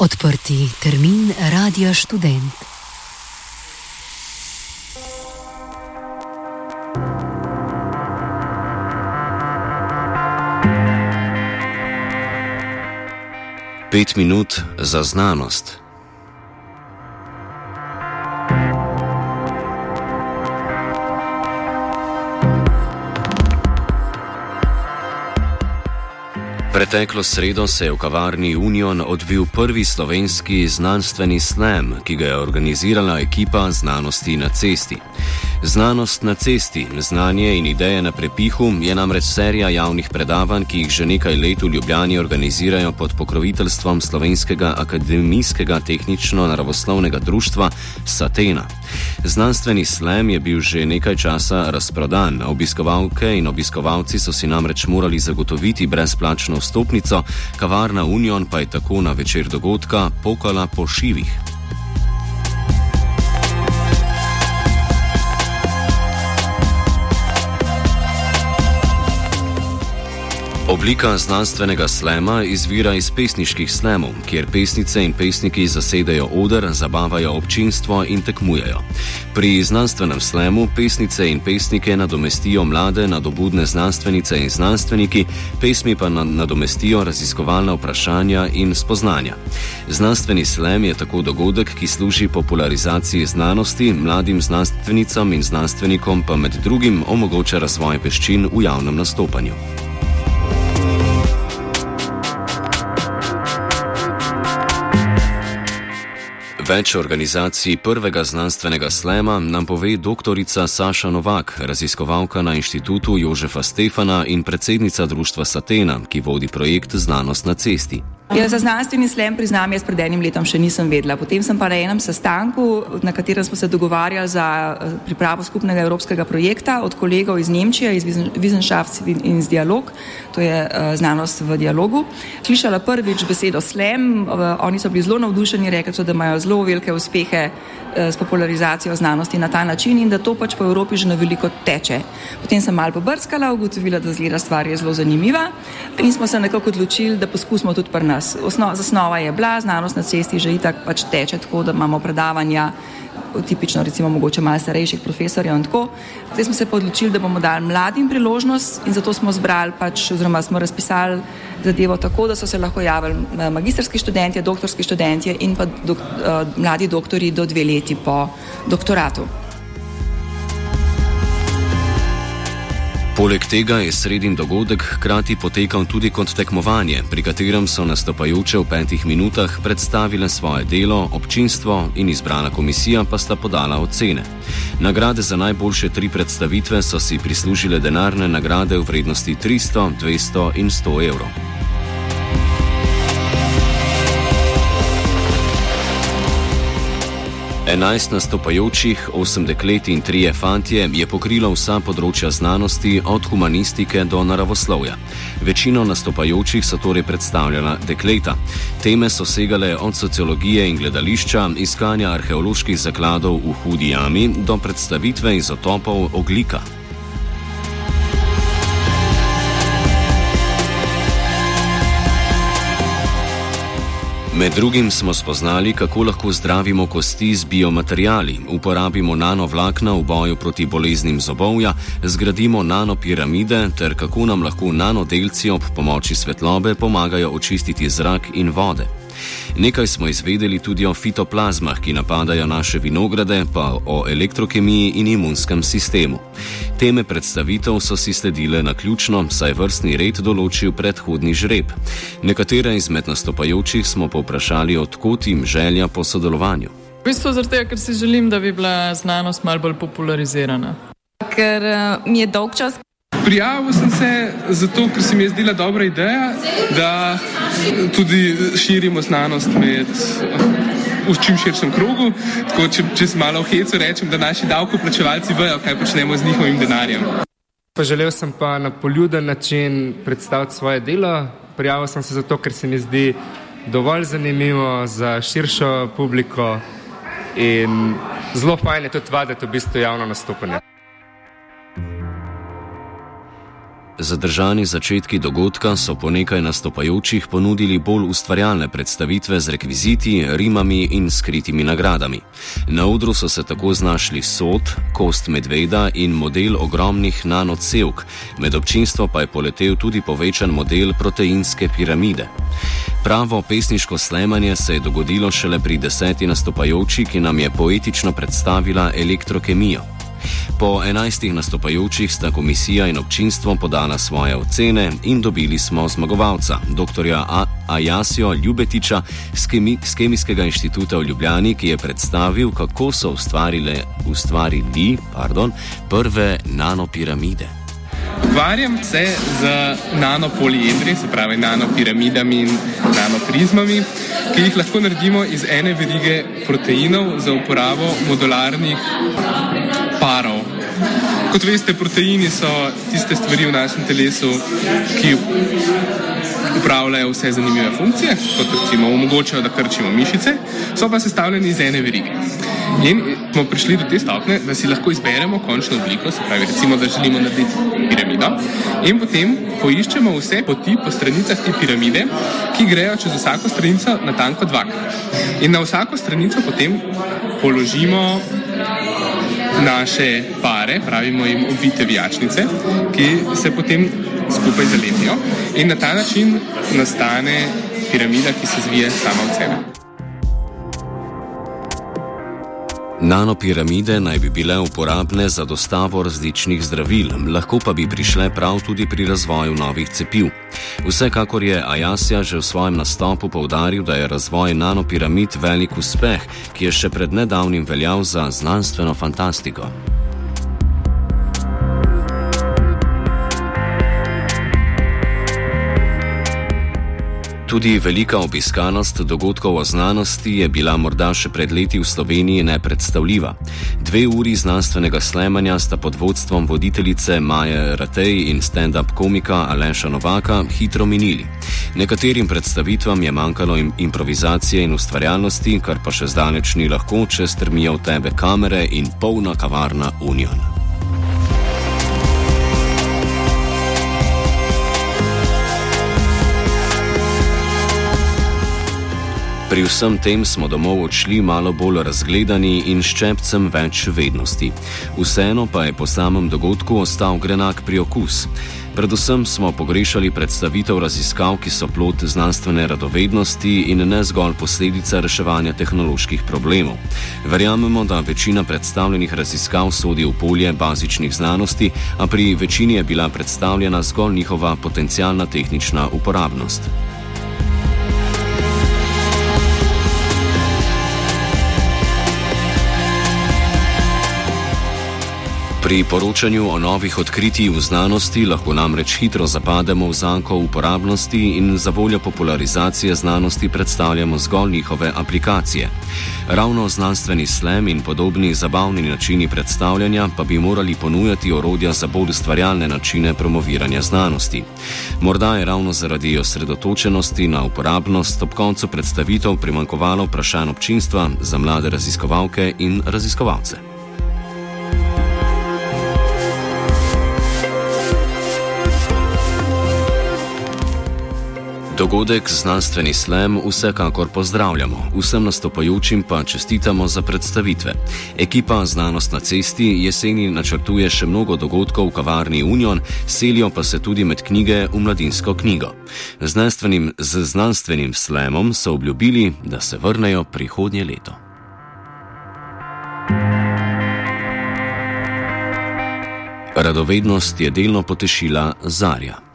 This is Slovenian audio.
Odprti termin Radia Student. Pet minut za znanost. Preteklo sredo se je v kavarni Union odvil prvi slovenski znanstveni slam, ki ga je organizirala ekipa znanosti na cesti. Znanost na cesti, znanje in ideje na prepihu je namreč serija javnih predavanj, ki jih že nekaj let v Ljubljani organizirajo pod pokroviteljstvom Slovenskega akademijskega tehnično-naravoslovnega društva Satena. Znanstveni slam je bil že nekaj časa razprodan, obiskovalke in obiskovalci so si namreč morali zagotoviti brezplačno vstopnico, kavarna Union pa je tako na večer dogodka pokala po šivih. Oblika znanstvenega slema izvira iz pesniških slemov, kjer pesnice in pesniki zasedajo oder, zabavajo občinstvo in tekmujejo. Pri znanstvenem slemu pesnice in pesnike nadomestijo mlade, nadobudne znanstvenice in znanstveniki, pesmi pa nadomestijo raziskovalna vprašanja in spoznanja. Znanstveni slem je tako dogodek, ki služi popularizaciji znanosti, mladim znanstvenicam in znanstvenikom pa med drugim omogoča razvoj veščin v javnem nastopanju. Več organizacij prvega znanstvenega slema nam pove dr. Saša Novak, raziskovalka na inštitutu Jožefa Stefana in predsednica društva Satena, ki vodi projekt Znanost na cesti. Ja, za znanstveni slem, priznam, jaz pred enim letom še nisem vedela. Potem sem pa na enem sestanku, na katerem smo se dogovarjali za eh, pripravo skupnega evropskega projekta od kolegov iz Nemčije, iz Wissenschaft in Dialog, to je uh, znanost v dialogu, slišala prvič besedo slem. Uh, oni so bili zelo navdušeni, rekli so, da imajo zelo velike uspehe uh, s popularizacijo znanosti na ta način in da to pač po Evropi že na veliko teče. Potem sem malo pobrskala, ugotovila, da zgleda stvar je zelo zanimiva in smo se nekako odločili, da poskusimo tudi pri nas nas. Osno, zasnova je bila, znanost na cesti že itak pač teče, tako da imamo predavanja, tipično recimo mogoče malo starejših profesorjev in tako. Zdaj smo se pa odločili, da bomo dali mladim priložnost in zato smo zbrali pač, oziroma smo razpisali zadevo tako, da so se lahko javili eh, magistrski študenti, doktorski študenti in pa dok, uh, mladi doktori do dve leti po doktoratu. Poleg tega je sredin dogodek hkrati potekal tudi kot tekmovanje, pri katerem so nastopajoče v petih minutah predstavile svoje delo, občinstvo in izbrana komisija pa sta podala ocene. Nagrade za najboljše tri predstavitve so si prislužile denarne nagrade v vrednosti 300, 200 in 100 evrov. 11 nastopajočih, 8 deklet in 3 fantje je pokrilo vsa področja znanosti, od humanistike do naravoslovja. Večino nastopajočih so torej predstavljala dekleta. Teme so segale od sociologije in gledališča, iskanja arheoloških zakladov v hudi jami do predstavitve izotopov oglika. Med drugim smo spoznali, kako lahko zdravimo kosti z biomaterijali, uporabimo nanovlakna v boju proti boleznim zobovja, zgradimo nanopiramide ter kako nam lahko nanodelci ob pomoči svetlobe pomagajo očistiti zrak in vode. Nekaj smo izvedeli tudi o fitoplazmah, ki napadajo naše vinograde, pa o elektrokemiji in imunskem sistemu. Teme predstavitev so si sledile na ključno, saj vrstni red določil predhodni žreb. Nekatere izmed nastopajočih smo povprašali, odkot jim želja po sodelovanju. V bistvu zato, ker si želim, da bi bila znanost malo bolj popularizirana. Ker uh, mi je dolg čas. Prijavil sem se zato, ker se mi je zdela dobra ideja, da tudi širimo znanost med, v čim širšem krogu. Tako, če, če se malo v hecu rečem, da naši davkoplačevalci vejo, kaj počnemo z njihovim denarjem. Pa želel sem pa na poljuden način predstaviti svoje delo. Prijavil sem se zato, ker se mi zdi dovolj zanimivo za širšo publiko in zelo fajn je tudi vaditi v bistvu javno nastopanje. Zadržani začetki dogodka so po nekaj nastopajočih ponudili bolj ustvarjalne predstavitve z rekviziti, rimami in skritimi nagradami. Na odru so se tako znašli sod, kost medveda in model ogromnih nanocevk, med občinstvo pa je poletel tudi povečan model proteinske piramide. Pravo pesniško slemanje se je dogodilo šele pri deseti nastopajoči, ki nam je poetično predstavila elektrokemijo. Po enajstih nastopajočih sta komisija in občinstvo podala svoje ocene in dobili smo zmagovalca, dr. Ajasio Ljubetiča z Kemi Kemijskega inštituta v Ljubljani, ki je predstavil, kako so ustvarili pardon, prve nanopiramide. Ukvarjam se z nanopoliedri, se pravi nanopiramidami in nanoprizmami, ki jih lahko naredimo iz ene verige proteinov za uporabo modularnih. Kot veste, proteini so tiste stvari v našem telesu, ki upravljajo vse zanimive funkcije, kot recimo omogočajo, da krčimo mišice, so pa sestavljeni iz ene verige. In smo prišli do te stopne, da si lahko izberemo končno obliko, se pravi, recimo, da želimo narediti piramido, in potem poiščemo vse poti po stranicah te piramide, ki grejo čez vsako stranico na tanko dvakrat. In na vsako stranico potem položimo naše pare, pravimo jim obite vijačnice, ki se potem skupaj zalepijo in na ta način nastane piramida, ki se zvije sama od sebe. Nanopiramide naj bi bile uporabne za dostavo različnih zdravil, lahko pa bi prišle prav tudi pri razvoju novih cepiv. Vsekakor je Ajasja že v svojem nastopu povdaril, da je razvoj nanopiramid velik uspeh, ki je še pred nedavnim veljal za znanstveno fantastiko. Tudi velika obiskanost dogodkov o znanosti je bila morda še pred leti v Sloveniji nepredstavljiva. Dve uri znanstvenega slemanja sta pod vodstvom voditeljice Maje Ratej in stand-up komika Aleša Novaka hitro minili. Nekaterim predstavitvam je manjkalo improvizacije in ustvarjalnosti, kar pa še zdaleč ni lahko, če strmijo v tebe kamere in polna kavarna Union. Pri vsem tem smo domov odšli malo bolj razgledani in ščepcem več vednosti. Vseeno pa je po samem dogodku ostal grenak priokus. Predvsem smo pogrešali predstavitev raziskav, ki so plot znanstvene radovednosti in ne zgolj posledica reševanja tehnoloških problemov. Verjamemo, da večina predstavljenih raziskav sodi v polje bazičnih znanosti, a pri večini je bila predstavljena zgolj njihova potencijalna tehnična uporabnost. Pri poročanju o novih odkritjih v znanosti lahko namreč hitro zapademo v zanko uporabnosti in za voljo popularizacije znanosti predstavljamo zgolj njihove aplikacije. Ravno znanstveni slem in podobni zabavni načini predstavljanja pa bi morali ponujati orodja za bolj ustvarjalne načine promoviranja znanosti. Morda je ravno zaradi osredotočenosti na uporabnost ob koncu predstavitev primankovalo vprašanj občinstva za mlade raziskovalke in raziskovalce. Dogodek znanstveni slam vsekakor pozdravljamo, vsem nastopajočim pa čestitamo za predstavitve. Ekipa Znanost na cesti jeseni načrtuje še mnogo dogodkov v kavarni Union, selijo pa se tudi med knjige v mladinsko knjigo. Znanstvenim, z znanstvenim slamom so obljubili, da se vrnejo prihodnje leto. Radovednost je delno potešila Zarja.